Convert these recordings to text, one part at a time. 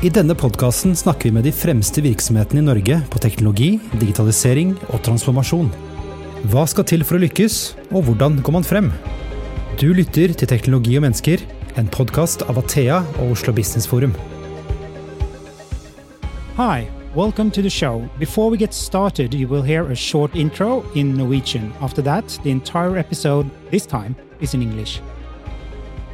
I denne podkasten snakker vi med de fremste virksomhetene i Norge på teknologi, digitalisering og transformasjon. Hva skal til for å lykkes, og hvordan går man frem? Du lytter til Teknologi og mennesker, en podkast av Athea og Oslo Business Forum. Hi, welcome to the show. Before we get started, you will hear a short intro in Norwegian. After that, the entire episode, this time, is in English.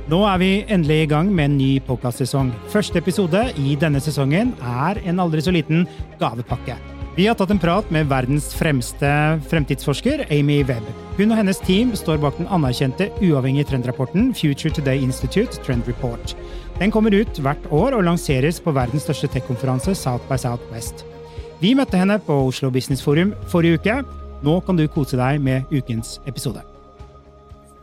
Nå er vi endelig i gang med en ny podkastsesong. Første episode i denne sesongen er en aldri så liten gavepakke. Vi har tatt en prat med verdens fremste fremtidsforsker, Amy Webb. Hun og hennes team står bak den anerkjente uavhengige trendrapporten Future Today Institute Trend Report. Den kommer ut hvert år og lanseres på verdens største tech-konferanse, South by Southwest. Vi møtte henne på Oslo Business Forum forrige uke. Nå kan du kose deg med ukens episode.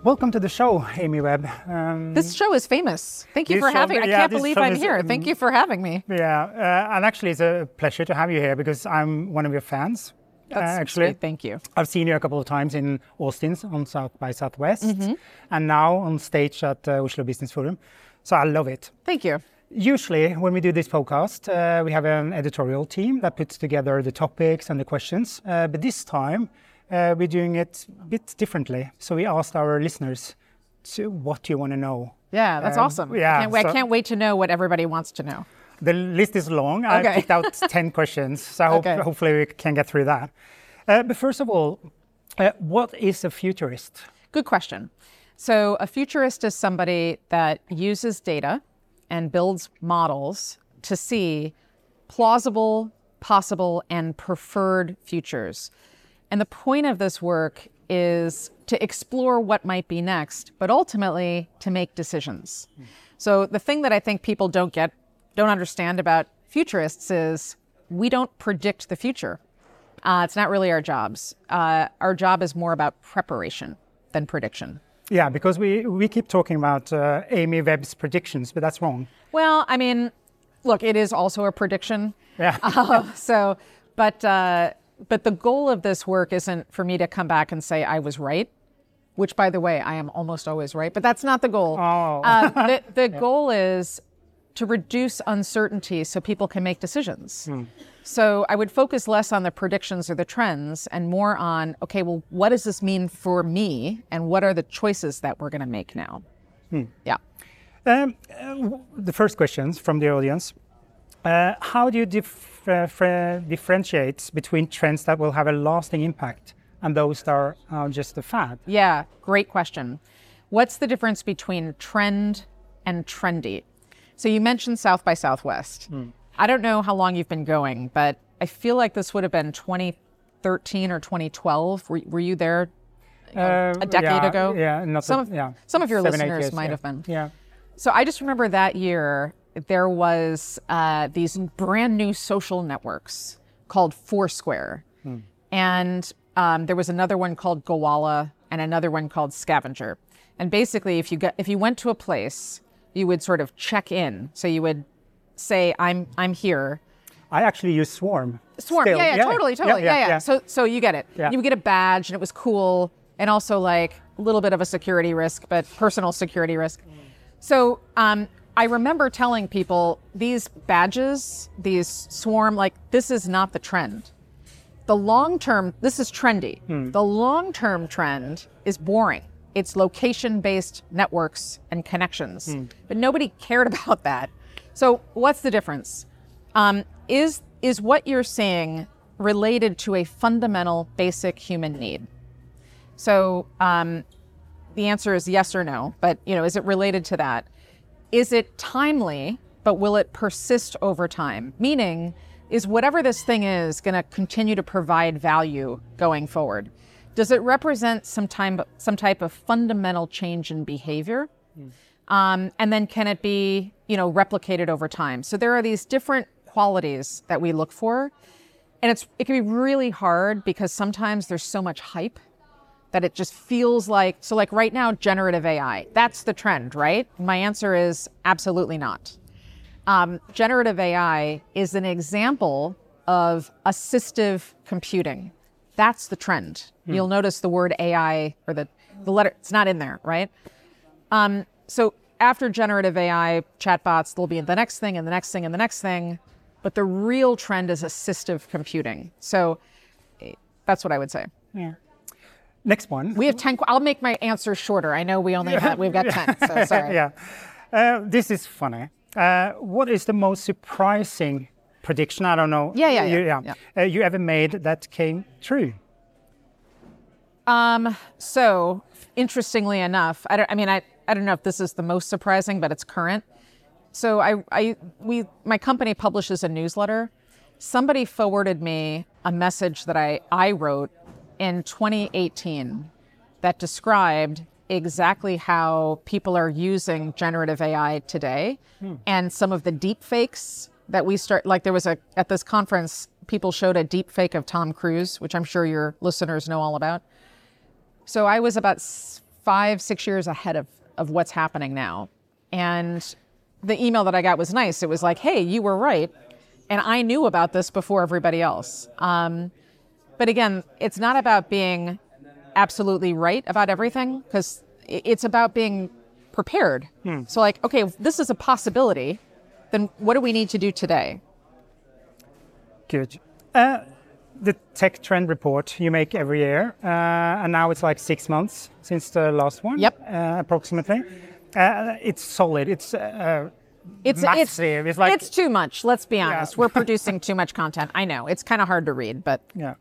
Welcome to the show, Amy Webb. Um, This show is famous. Thank you for having. I yeah, can't believe I'm is, here. um, Thank you for having me. yeah, uh, and actually, it's a pleasure to have you here because I'm one of your fans. uh, actually, sweet. Thank you. I've seen you a couple of times in Austin on South by Southwest, Mm-hmm. and now on stage at uh, Oslo Business Forum. So I love it. Thank you. Usually, when we do this podcast, uh, we have an editorial team that puts together the topics and the questions. Uh, but this time, uh, we're doing it a bit differently. So we asked our listeners, to what do you want to know? Yeah, that's Um, awesome. yeah, I can't, wait, so- I can't wait to know what everybody wants to know. The list is long. Okay. I picked out 10 questions, so I hope, Okay. hopefully we can get through that. Uh, but first of all, uh, what is a futurist? Good question. So, a futurist is somebody that uses data and builds models to see plausible, possible, and preferred futures. And the point of this work is to explore what might be next, but ultimately to make decisions. So, the thing that I think people don't get, don't understand about futurists is we don't predict the future. Uh, it's not really our jobs. Uh, our job is more about preparation than prediction. Yeah, because we, we keep talking about uh, Amy Webb's predictions, but that's wrong. Well, I mean, look, it is also a prediction. Yeah. Uh, so, but uh, but the goal of this work isn't for me to come back and say I was right, which, by the way, I am almost always right. But that's not the goal. Oh. Uh, the the goal is to reduce uncertainty so people can make decisions. So I would focus less on the predictions or the trends and more on okay, well, what does this mean for me, and what are the choices that we're going to make now? Yeah. Um, uh, the first questions from the audience. Uh, how do you dif- uh, differentiate between trends that will have a lasting impact and those that are uh, just a fad? Yeah, great question. What's the difference between trend and trendy? So you mentioned South by Southwest. I don't know how long you've been going, but I feel like this would have been 2013 or 2012. Were, were you there Uh, a decade yeah, ago? Yeah, not Some a- of- yeah. some of your Seven, listeners years, might yeah. have been. Yeah. So I just remember that year there was uh, these brand new social networks called Foursquare, and um, there was another one called Gowalla and another one called SCVNGR. And basically, if you got if you went to a place, you would sort of check in. So you would say, "I'm I'm here." I actually use Swarm. Swarm. still. Yeah, yeah, totally, totally. Yeah, yeah. So so you get it. Yeah. You would get a badge and it was cool and also like a little bit of a security risk, but personal security risk. So um, I remember telling people these badges, these swarm, like this is not the trend. The long term, this is trendy. The long term trend is boring. It's location based networks and connections. But nobody cared about that. So what's the difference? Um, is is what you're saying related to a fundamental basic human need? So um, the answer is yes or no. But you know, is it related to that? Is it timely, but will it persist over time? Meaning, is whatever this thing is going to continue to provide value going forward? Does it represent some time, some type of fundamental change in behavior? Um, and then can it be, you know, replicated over time? So there are these different qualities that we look for, and it's it can be really hard because sometimes there's so much hype that it just feels like so like right now generative ai that's the trend right my answer is absolutely not um, generative ai is an example of assistive computing that's the trend you'll notice the word ai or the, the letter it's not in there right um, so after generative AI chatbots, there'll be in the next thing and the next thing and the next thing. But the real trend is assistive computing. So eh, that's what I would say. Yeah. Next one. We have 10. I'll make my answer shorter. I know we only have, we've got 10. So sorry. yeah. Uh, this is funny. Uh, what is the most surprising prediction? I don't know. Yeah, yeah, You, yeah, yeah. Uh, you ever made that came true? Um, so interestingly enough, I don't, I mean, I, I don't know if this is the most surprising, but it's current. So I, I, we, my company publishes a newsletter. Somebody forwarded me a message that I, I wrote in 2018 that described exactly how people are using generative AI today and some of the deep fakes that we start like there was a at this conference people showed a deep fake of Tom Cruise which I'm sure your listeners know all about so I was about five, six years ahead of, of what's happening now. And the email that I got was nice. It was like, hey, you were right. And I knew about this before everybody else. Um, but again, it's not about being absolutely right about everything because it's about being prepared. So, like, okay, this is a possibility, then what do we need to do today? Good. Uh, the tech trend report you make every year, uh, and now it's like six months since the last one. Yep. Uh, approximately. Uh, it's solid. It's uh, It's Massive. It's, It's like- it's too much. Let's be honest. We're producing too much content. I know it's kind of hard to read, but yeah.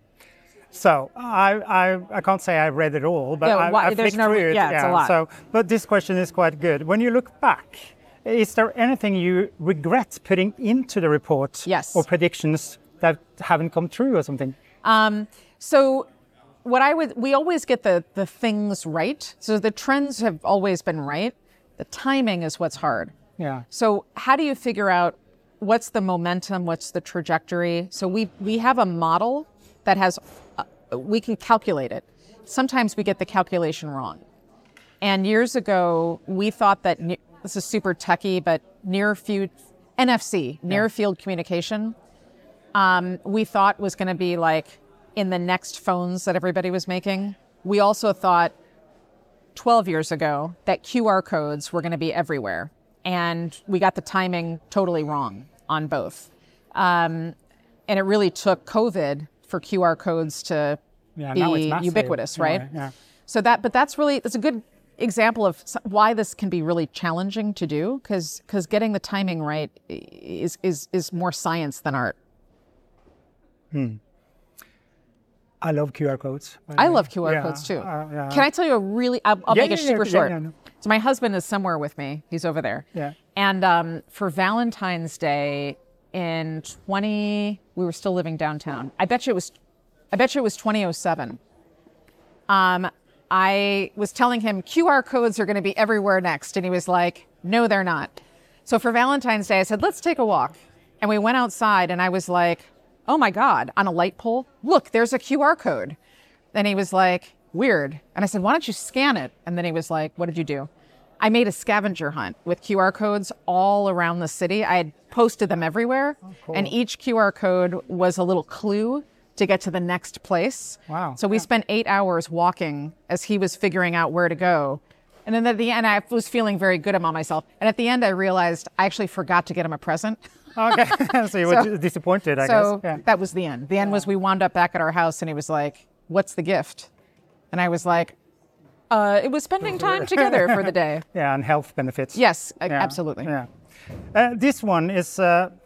So I, I I can't say I read it all, but Yeah, I, why- I there's no through it. yeah, it's a lot. So, but this question is quite good. When you look back, is there anything you regret putting into the report? Yes. Or predictions that haven't come true or something? Um, so what I would we always get the the things right. So the trends have always been right. The timing is what's hard. Yeah. So how do you figure out what's the momentum, what's the trajectory? So we we have a model that has uh, we can calculate it. Sometimes we get the calculation wrong. And years ago, we thought that ne- this is super techy, but near field NFC, near field communication, um, we thought was going to be like in the next phones that everybody was making. We also thought 12 years ago that QR codes were going to be everywhere. And we got the timing totally wrong on both. Um, and it really took COVID for QR codes to Yeah, be massive, ubiquitous, right? way, yeah. So that, but that's really, it's a good example of why this can be really challenging to do because because getting the timing right is, is, is more science than art. Hmm. I love QR codes. I love QR Yeah, codes too. uh, yeah. Can I tell you a really? I'll, I'll Yeah, make it yeah, yeah, super yeah, short. yeah, no. So my husband is somewhere with me. He's over there. Yeah. And um, for Valentine's Day in 20, we were still living downtown. I bet you it was, I bet you it was 2007. Um, I was telling him QR codes are going to be everywhere next, and he was like, "No, they're not." So for Valentine's Day, I said, "Let's take a walk," and we went outside, and I was like, "Oh my God!" On a light pole, look, there's a QR code. Then he was like, "Weird," and I said, "Why don't you scan it?" And then he was like, "What did you do?" I made a scavenger hunt with QR codes all around the city. I had posted them everywhere, oh, and each QR code was a little clue to get to the next place. Wow. So we spent eight hours walking as he was figuring out where to go. And then at the end, I was feeling very good about myself. And at the end, I realized I actually forgot to get him a present. Okay. so you were So- disappointed, I so guess. Yeah. that was the end. The end was we wound up back at our house, and he was like, "What's the gift?" And I was like, uh, "It was spending time together for the day." yeah, and health benefits. Yes, Yeah, absolutely. Yeah. Uh, this one is uh,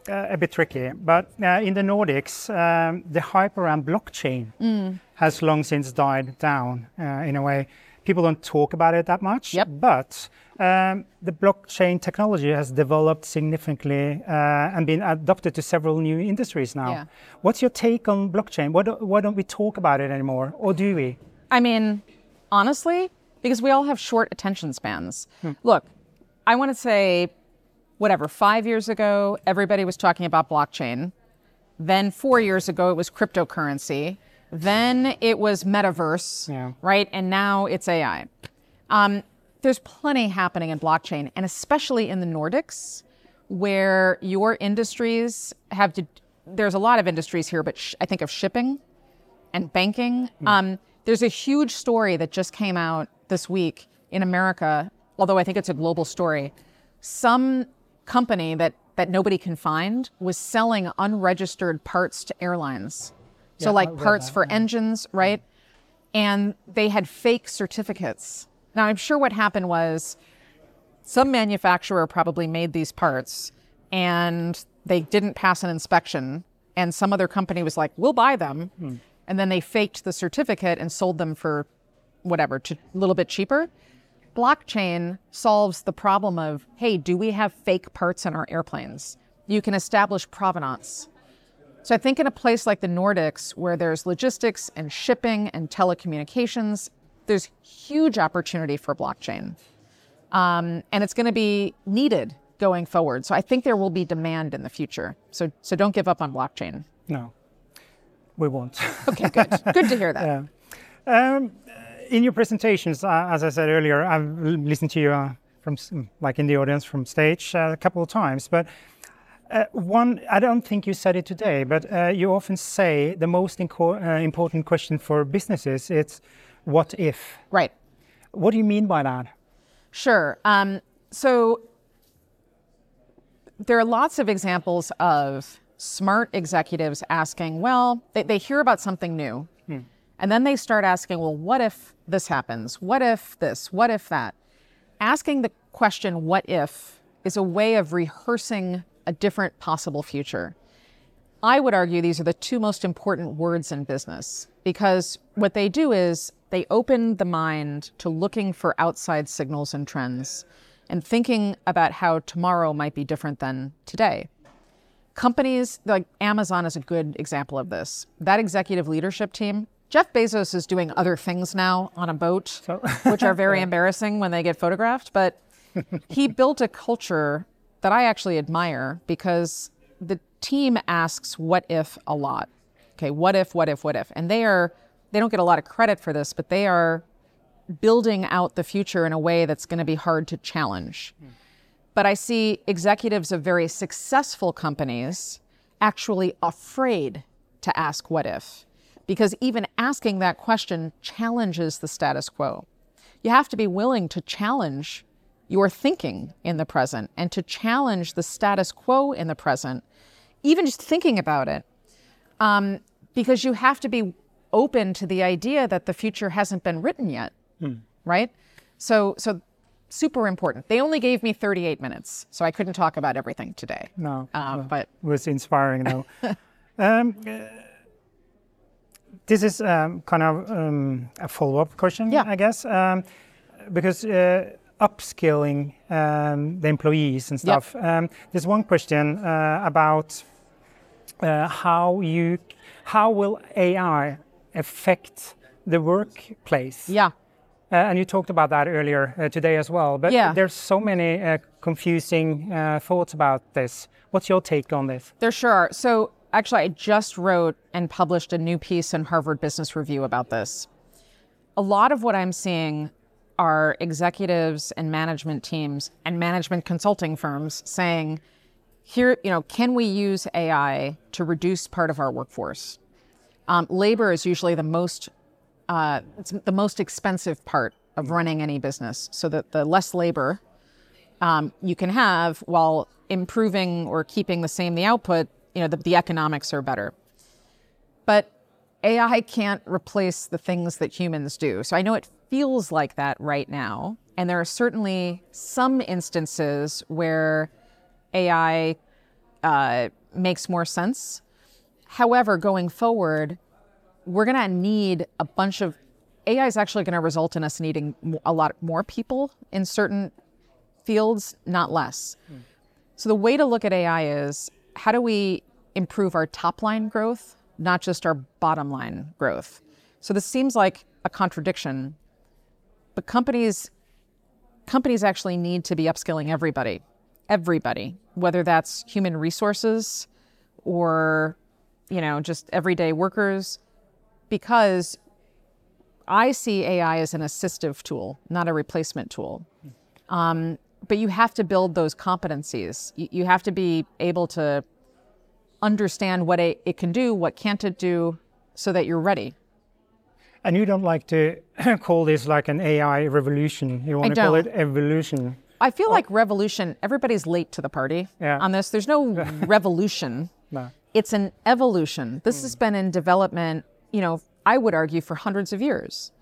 uh, a bit tricky, but uh, in the Nordics, um, the hype around blockchain Mm. has long since died down uh, in a way. People don't talk about it that much, Yep. but um, the blockchain technology has developed significantly uh, and been adopted to several new industries now. Yeah. What's your take on blockchain? Why don't, why don't we talk about it anymore, or do we? I mean, honestly, because we all have short attention spans. Look, I want to say, whatever, five years ago, everybody was talking about blockchain. Then four years ago, it was cryptocurrency. Then it was metaverse, Yeah. right? And now it's AI. Um, there's plenty happening in blockchain, and especially in the Nordics, where your industries have to. There's a lot of industries here, but sh- I think of shipping and banking. Um, there's a huge story that just came out this week in America, although I think it's a global story, some company that that nobody can find was selling unregistered parts to airlines. So Yeah, like parts that, for yeah. engines, right? And they had fake certificates. Now I'm sure what happened was some manufacturer probably made these parts and they didn't pass an inspection and some other company was like we'll buy them hmm. And then they faked the certificate and sold them for whatever to a little bit cheaper blockchain solves the problem of hey do we have fake parts in our airplanes you can establish provenance so I think in a place like the Nordics, where there's logistics and shipping and telecommunications, there's huge opportunity for blockchain. Um, and it's going to be needed going forward. So I think there will be demand in the future. So, so don't give up on blockchain. No, we won't. Okay, good. good to hear that. Um, in your presentations, uh, as I said earlier, I've listened to you uh, from like in the audience from stage uh, a couple of times, but. Uh, one, I don't think you said it today, but uh, you often say the most inco- uh, important question for businesses it's what if. Right. What do you mean by that? Sure. Um, so there are lots of examples of smart executives asking, well, they, they hear about something new, hmm. and then they start asking, well, what if this happens? What if this? What if that? Asking the question, what if, is a way of rehearsing a different possible future. I would argue these are the two most important words in business because what they do is they open the mind to looking for outside signals and trends and thinking about how tomorrow might be different than today. Companies like Amazon is a good example of this. That executive leadership team, Jeff Bezos is doing other things now on a boat, which are very embarrassing when they get photographed, but he built a culture that I actually admire because the team asks what if a lot. Okay, what if, what if, what if? And they are they don't get a lot of credit for this, but they are building out the future in a way that's going to be hard to challenge. Hmm. But I see executives of very successful companies actually afraid to ask what if because even asking that question challenges the status quo. You have to be willing to challenge your thinking in the present and to challenge the status quo in the present, even just thinking about it, um, because you have to be open to the idea that the future hasn't been written yet, right? So, so super important. They only gave me 38 minutes, so I couldn't talk about everything today. No, Uh, but was inspiring though. um, uh, this is um, kind of um, a follow-up question, Yeah. I guess, um, because uh, upskilling um, the employees and Yep. stuff. Um, there's one question uh, about uh, how you, how will AI affect the workplace? yeah, and you talked about that earlier uh, today as well. But Yeah. there's so many uh, confusing uh, thoughts about this. What's your take on this? There sure are. So actually, I just wrote and published a new piece in Harvard Business Review about this. A lot of what I'm seeing are executives and management teams and management consulting firms saying, here, you know, can we use AI to reduce part of our workforce? Um, labor is usually the most uh, it's the most expensive part of running any business. So that the less labor um, you can have while improving or keeping the same the output, you know, the, the economics are better. But AI can't replace the things that humans do. So I know it feels like that right now. And there are certainly some instances where AI uh, makes more sense. However, going forward, we're going to need a bunch of AI is actually going to result in us needing a lot more people in certain fields, not less. Hmm. So the way to look at AI is how do we improve our top line growth, not just our bottom line growth? So this seems like a contradiction, but companies companies actually need to be upskilling everybody. Everybody, whether that's human resources or you know, just everyday workers because I see AI as an assistive tool, not a replacement tool. Um, but you have to build those competencies. You, you have to be able to understand what it, it can do, what can't it do, so that you're ready. And you don't like to call this like an AI revolution. You want to call don't. it evolution. I feel like revolution. Everybody's late to the party Yeah. on this. There's no revolution. No. It's an evolution. This has been in development. You know, I would argue for hundreds of years.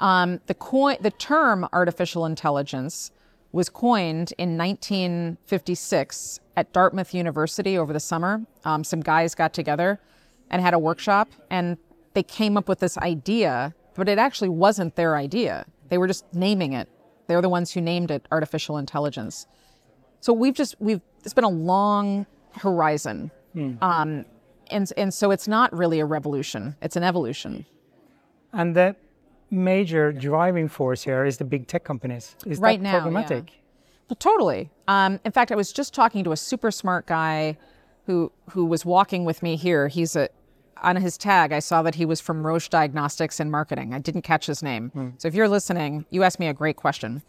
Um, the coin, the term artificial intelligence was coined in 1956 at Dartmouth University over the summer. Um, some guys got together and had a workshop, and they came up with this idea, but it actually wasn't their idea. They were just naming it. They're the ones who named it artificial intelligence. So we've just we've it's been a long horizon, um, and and so it's not really a revolution; it's an evolution. And the major driving force here is the big tech companies. Is Right that now, yeah. Well, totally. Um, in fact, I was just talking to a super smart guy who who was walking with me here. He's a on his tag. I saw that he was from Roche Diagnostics and Marketing. I didn't catch his name. So if you're listening, you asked me a great question.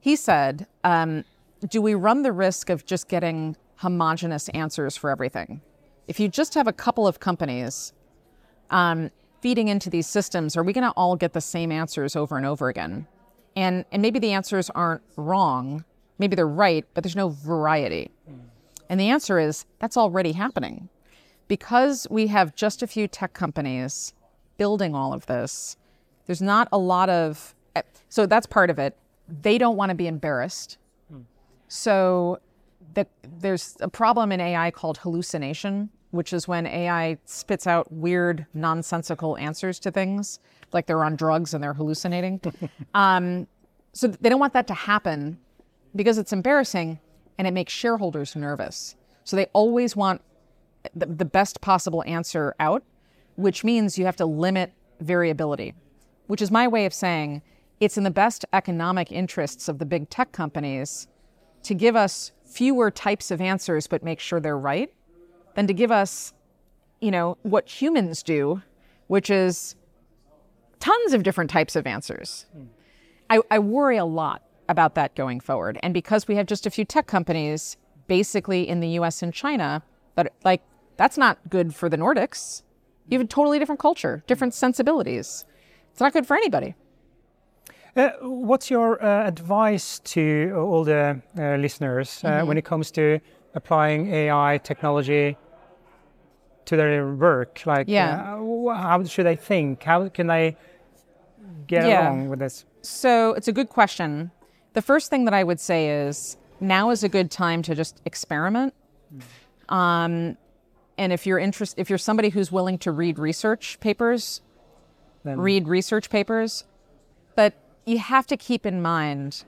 He said, um, "Do we run the risk of just getting homogenous answers for everything? If you just have a couple of companies um, feeding into these systems, are we going to all get the same answers over and over again? And and maybe the answers aren't wrong, maybe they're right, but there's no variety. And the answer is that's already happening. Because we have just a few tech companies building all of this, there's not a lot of so that's part of it. They don't want to be embarrassed. So the, there's a problem in AI called hallucination, which is when AI spits out weird, nonsensical answers to things, like they're on drugs and they're hallucinating. um, so they don't want that to happen because it's embarrassing and it makes shareholders nervous. So they always want the, the best possible answer out, which means you have to limit variability, which is my way of saying it's in the best economic interests of the big tech companies to give us fewer types of answers but make sure they're right than to give us you know what humans do which is tons of different types of answers. I, I worry a lot about that going forward. And because we have just a few tech companies basically in the us and china but like that's not good for the nordics. You have a totally different culture different sensibilities. It's not good for anybody what's your uh, advice to all the uh, listeners uh, Mm-hmm. when it comes to applying AI technology to their work? Like, Yeah. uh, how should they think? How can they get Yeah. along with this? So it's a good question. The first thing that I would say is now is a good time to just experiment. Um, and if you're interest, if you're somebody who's willing to read research papers, Then read research papers. But you have to keep in mind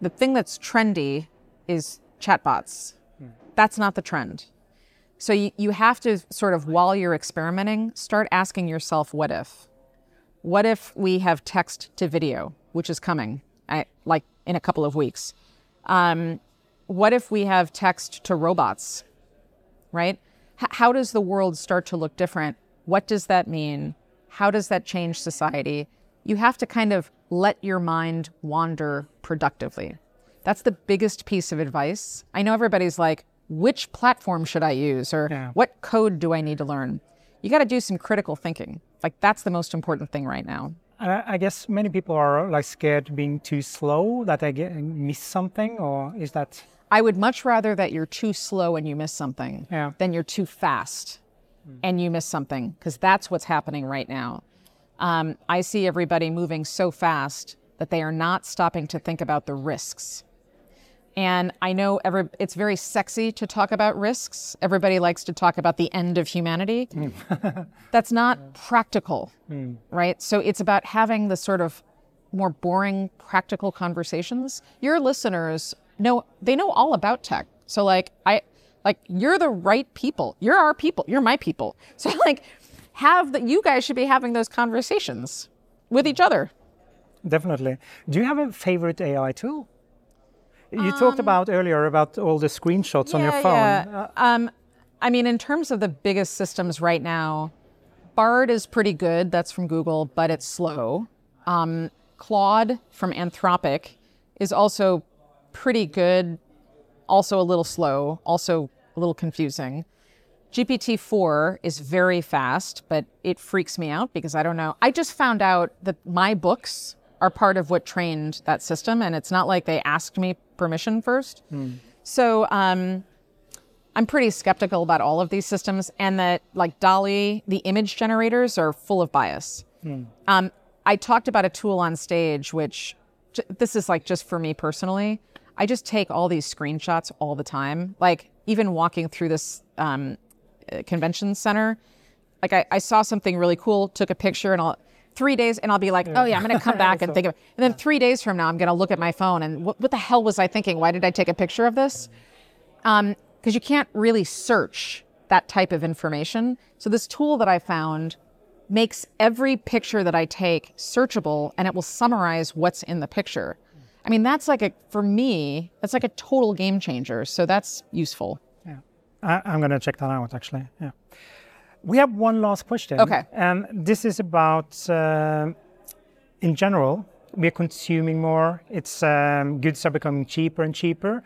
the thing that's trendy is chatbots. That's not the trend. So you, you have to sort of, while you're experimenting, start asking yourself, what if? What if we have text to video, which is coming, I, like in a couple of weeks? Um, what if we have text to robots, right? H- how does the world start to look different? What does that mean? How does that change society? You have to kind of let your mind wander productively. That's the biggest piece of advice. I know everybody's like, which platform should I use? Or Yeah. what code do I need to learn? You got to do some critical thinking. Like, that's the most important thing right now. I I guess many people are like scared being too slow that they get miss something, or is that I would much rather that you're too slow and you miss something Yeah. than you're too fast hmm. and you miss something, because that's what's happening right now. Um, I see everybody moving so fast that they are not stopping to think about the risks. And I know every, it's very sexy to talk about risks. Everybody likes to talk about the end of humanity. That's not practical, right? So it's about having the sort of more boring, practical conversations. Your listeners know they know all about tech. So like I like you're the right people. You're our people. You're my people. So like have that you guys should be having those conversations with each other. definitely? Do you have a favorite AI tool? You talked about earlier about all the screenshots on your phone. Yeah. Um, I mean, in terms of the biggest systems right now, Bard is pretty good. That's from Google, but it's slow. Um, Claude from Anthropic is also pretty good, also a little slow, also a little confusing. GPT-4 is very fast, but it freaks me out because I don't know. I just found out that my books are part of what trained that system, and it's not like they asked me permission first. So um, I'm pretty skeptical about all of these systems, and that like DALL-E, the image generators are full of bias. Um, I talked about a tool on stage, which j- this is like just for me personally. I just take all these screenshots all the time. Like even walking through this um, convention center, like I, I saw something really cool, took a picture, and I'll three days, and I'll be like, oh yeah, I'm gonna come back and think of it. And then three days from now, I'm gonna look at my phone and what, what the hell was I thinking? Why did I take a picture of this? Um, because you can't really search that type of information. So this tool that I found makes every picture that I take searchable and it will summarize what's in the picture. I mean, that's like a, for me, that's like a total game changer. So that's useful. I, I'm going to check that out actually. Yeah. We have one last question. Okay. And this is about, uh, in general, we're consuming more. It's um, goods are becoming cheaper and cheaper.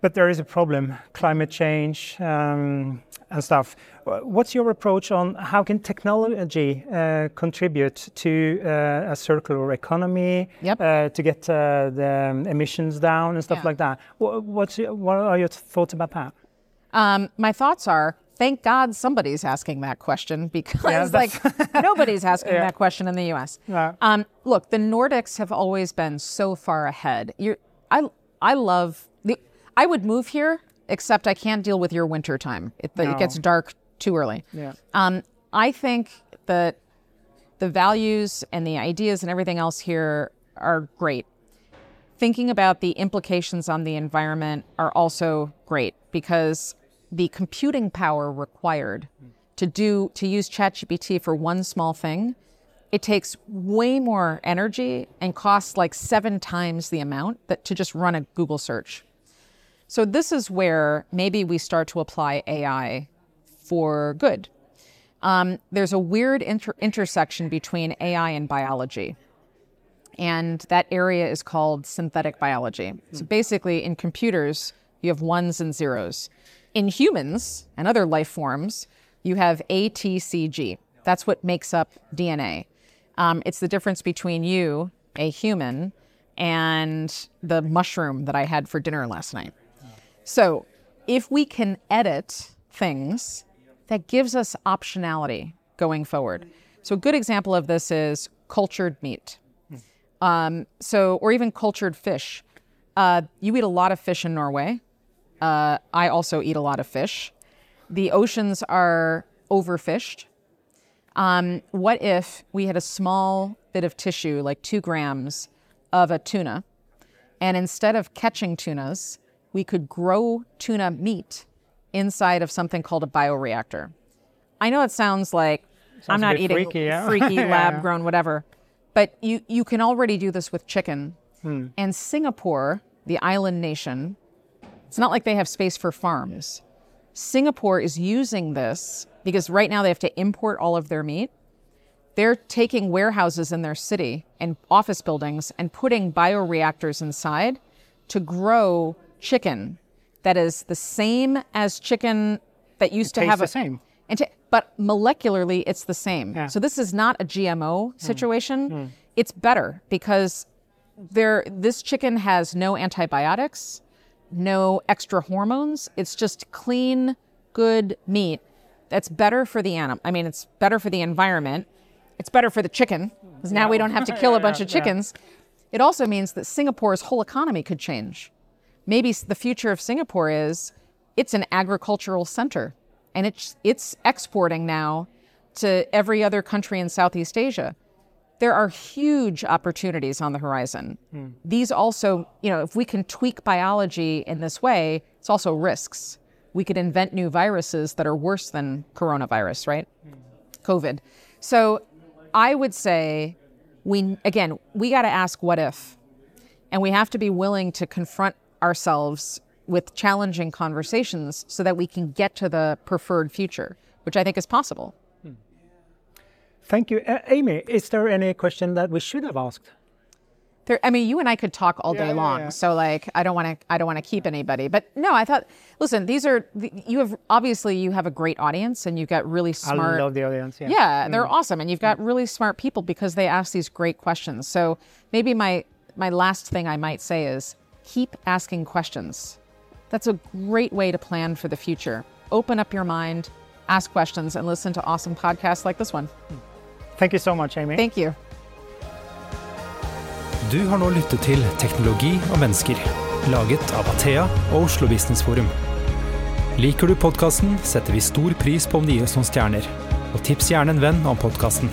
But there is a problem: climate change um, and stuff. What's your approach on how can technology uh, contribute to uh, a circular economy Yep. uh, to get uh, the emissions down and stuff Yeah. like that? What's your, what are your thoughts about that? Um, my thoughts are, thank God somebody's asking that question because Yeah, like nobody's asking that question in the U.S. Yeah. Um, look, the Nordics have always been so far ahead. You're, I, I love the. I would move here, except I can't deal with your winter time. It, it gets dark too early. Yeah. Um, I think that the values and the ideas and everything else here are great. Thinking about the implications on the environment are also great because the computing power required to do to use ChatGPT for one small thing, it takes way more energy and costs like seven times the amount that to just run a Google search. So this is where maybe we start to apply AI for good. Um, there's a weird inter- intersection between AI and biology. And that area is called synthetic biology. So basically, in computers, you have ones and zeros. In humans and other life forms, you have A, T, C, G. That's what makes up DNA. Um, it's the difference between you, a human, and the mushroom that I had for dinner last night. So, if we can edit things, that gives us optionality going forward. So, a good example of this is cultured meat. Um, so, or even cultured fish. Uh, you eat a lot of fish in Norway. Uh, I also eat a lot of fish. The oceans are overfished. Um, what if we had a small bit of tissue, like two grams of a tuna, and instead of catching tunas, we could grow tuna meat inside of something called a bioreactor? I know it sounds like I'm not eating freaky, yeah. freaky lab grown whatever, but you, you can already do this with chicken. Hmm. And Singapore, the island nation, it's not like they have space for farms. Singapore is using this because right now they have to import all of their meat. They're taking warehouses in their city and office buildings and putting bioreactors inside to grow chicken that is the same as chicken that used to tastes have the a same. and to, but molecularly it's the same. Yeah. So this is not a GMO hmm. situation. Hmm. It's better because there this chicken has no antibiotics, no extra hormones. It's just clean, good meat that's better for the animal. I mean, it's better for the environment. It's better for the chicken because now we don't have to kill a bunch of Yeah, yeah. chickens. It also means that Singapore's whole economy could change. Maybe the future of Singapore is it's an agricultural center and it's it's exporting now to every other country in Southeast Asia. There are huge opportunities on the horizon. Hmm. These also, you know, if we can tweak biology in this way, it's also risks. We could invent new viruses that are worse than coronavirus, right? Hmm. COVID. So I would say we again, we got to ask what if. And we have to be willing to confront ourselves with challenging conversations so that we can get to the preferred future, which I think is possible. Thank you. Uh, Amy, is there any question that we should have asked? There, I mean, you and I could talk all day Yeah, yeah, long. yeah. So, like, I don't want to. I don't want to keep anybody. But no, I thought. Listen, these are. You have obviously you have a great audience, and you've got really smart. I love the audience. Yeah. Yeah, they're awesome, and you've got really smart people because they ask these great questions. So maybe my my last thing I might say is keep asking questions. That's a great way to plan for the future. Open up your mind, ask questions, and listen to awesome podcasts like this one. Thank you so much, Amy. Thank you. Du har nå lyttet til Teknologi og mennesker, laget av Athea og Oslo Business Forum. Liker du podkasten, setter vi stor pris på om du gir oss noen stjerner. Og tips gjerne en venn om podkasten.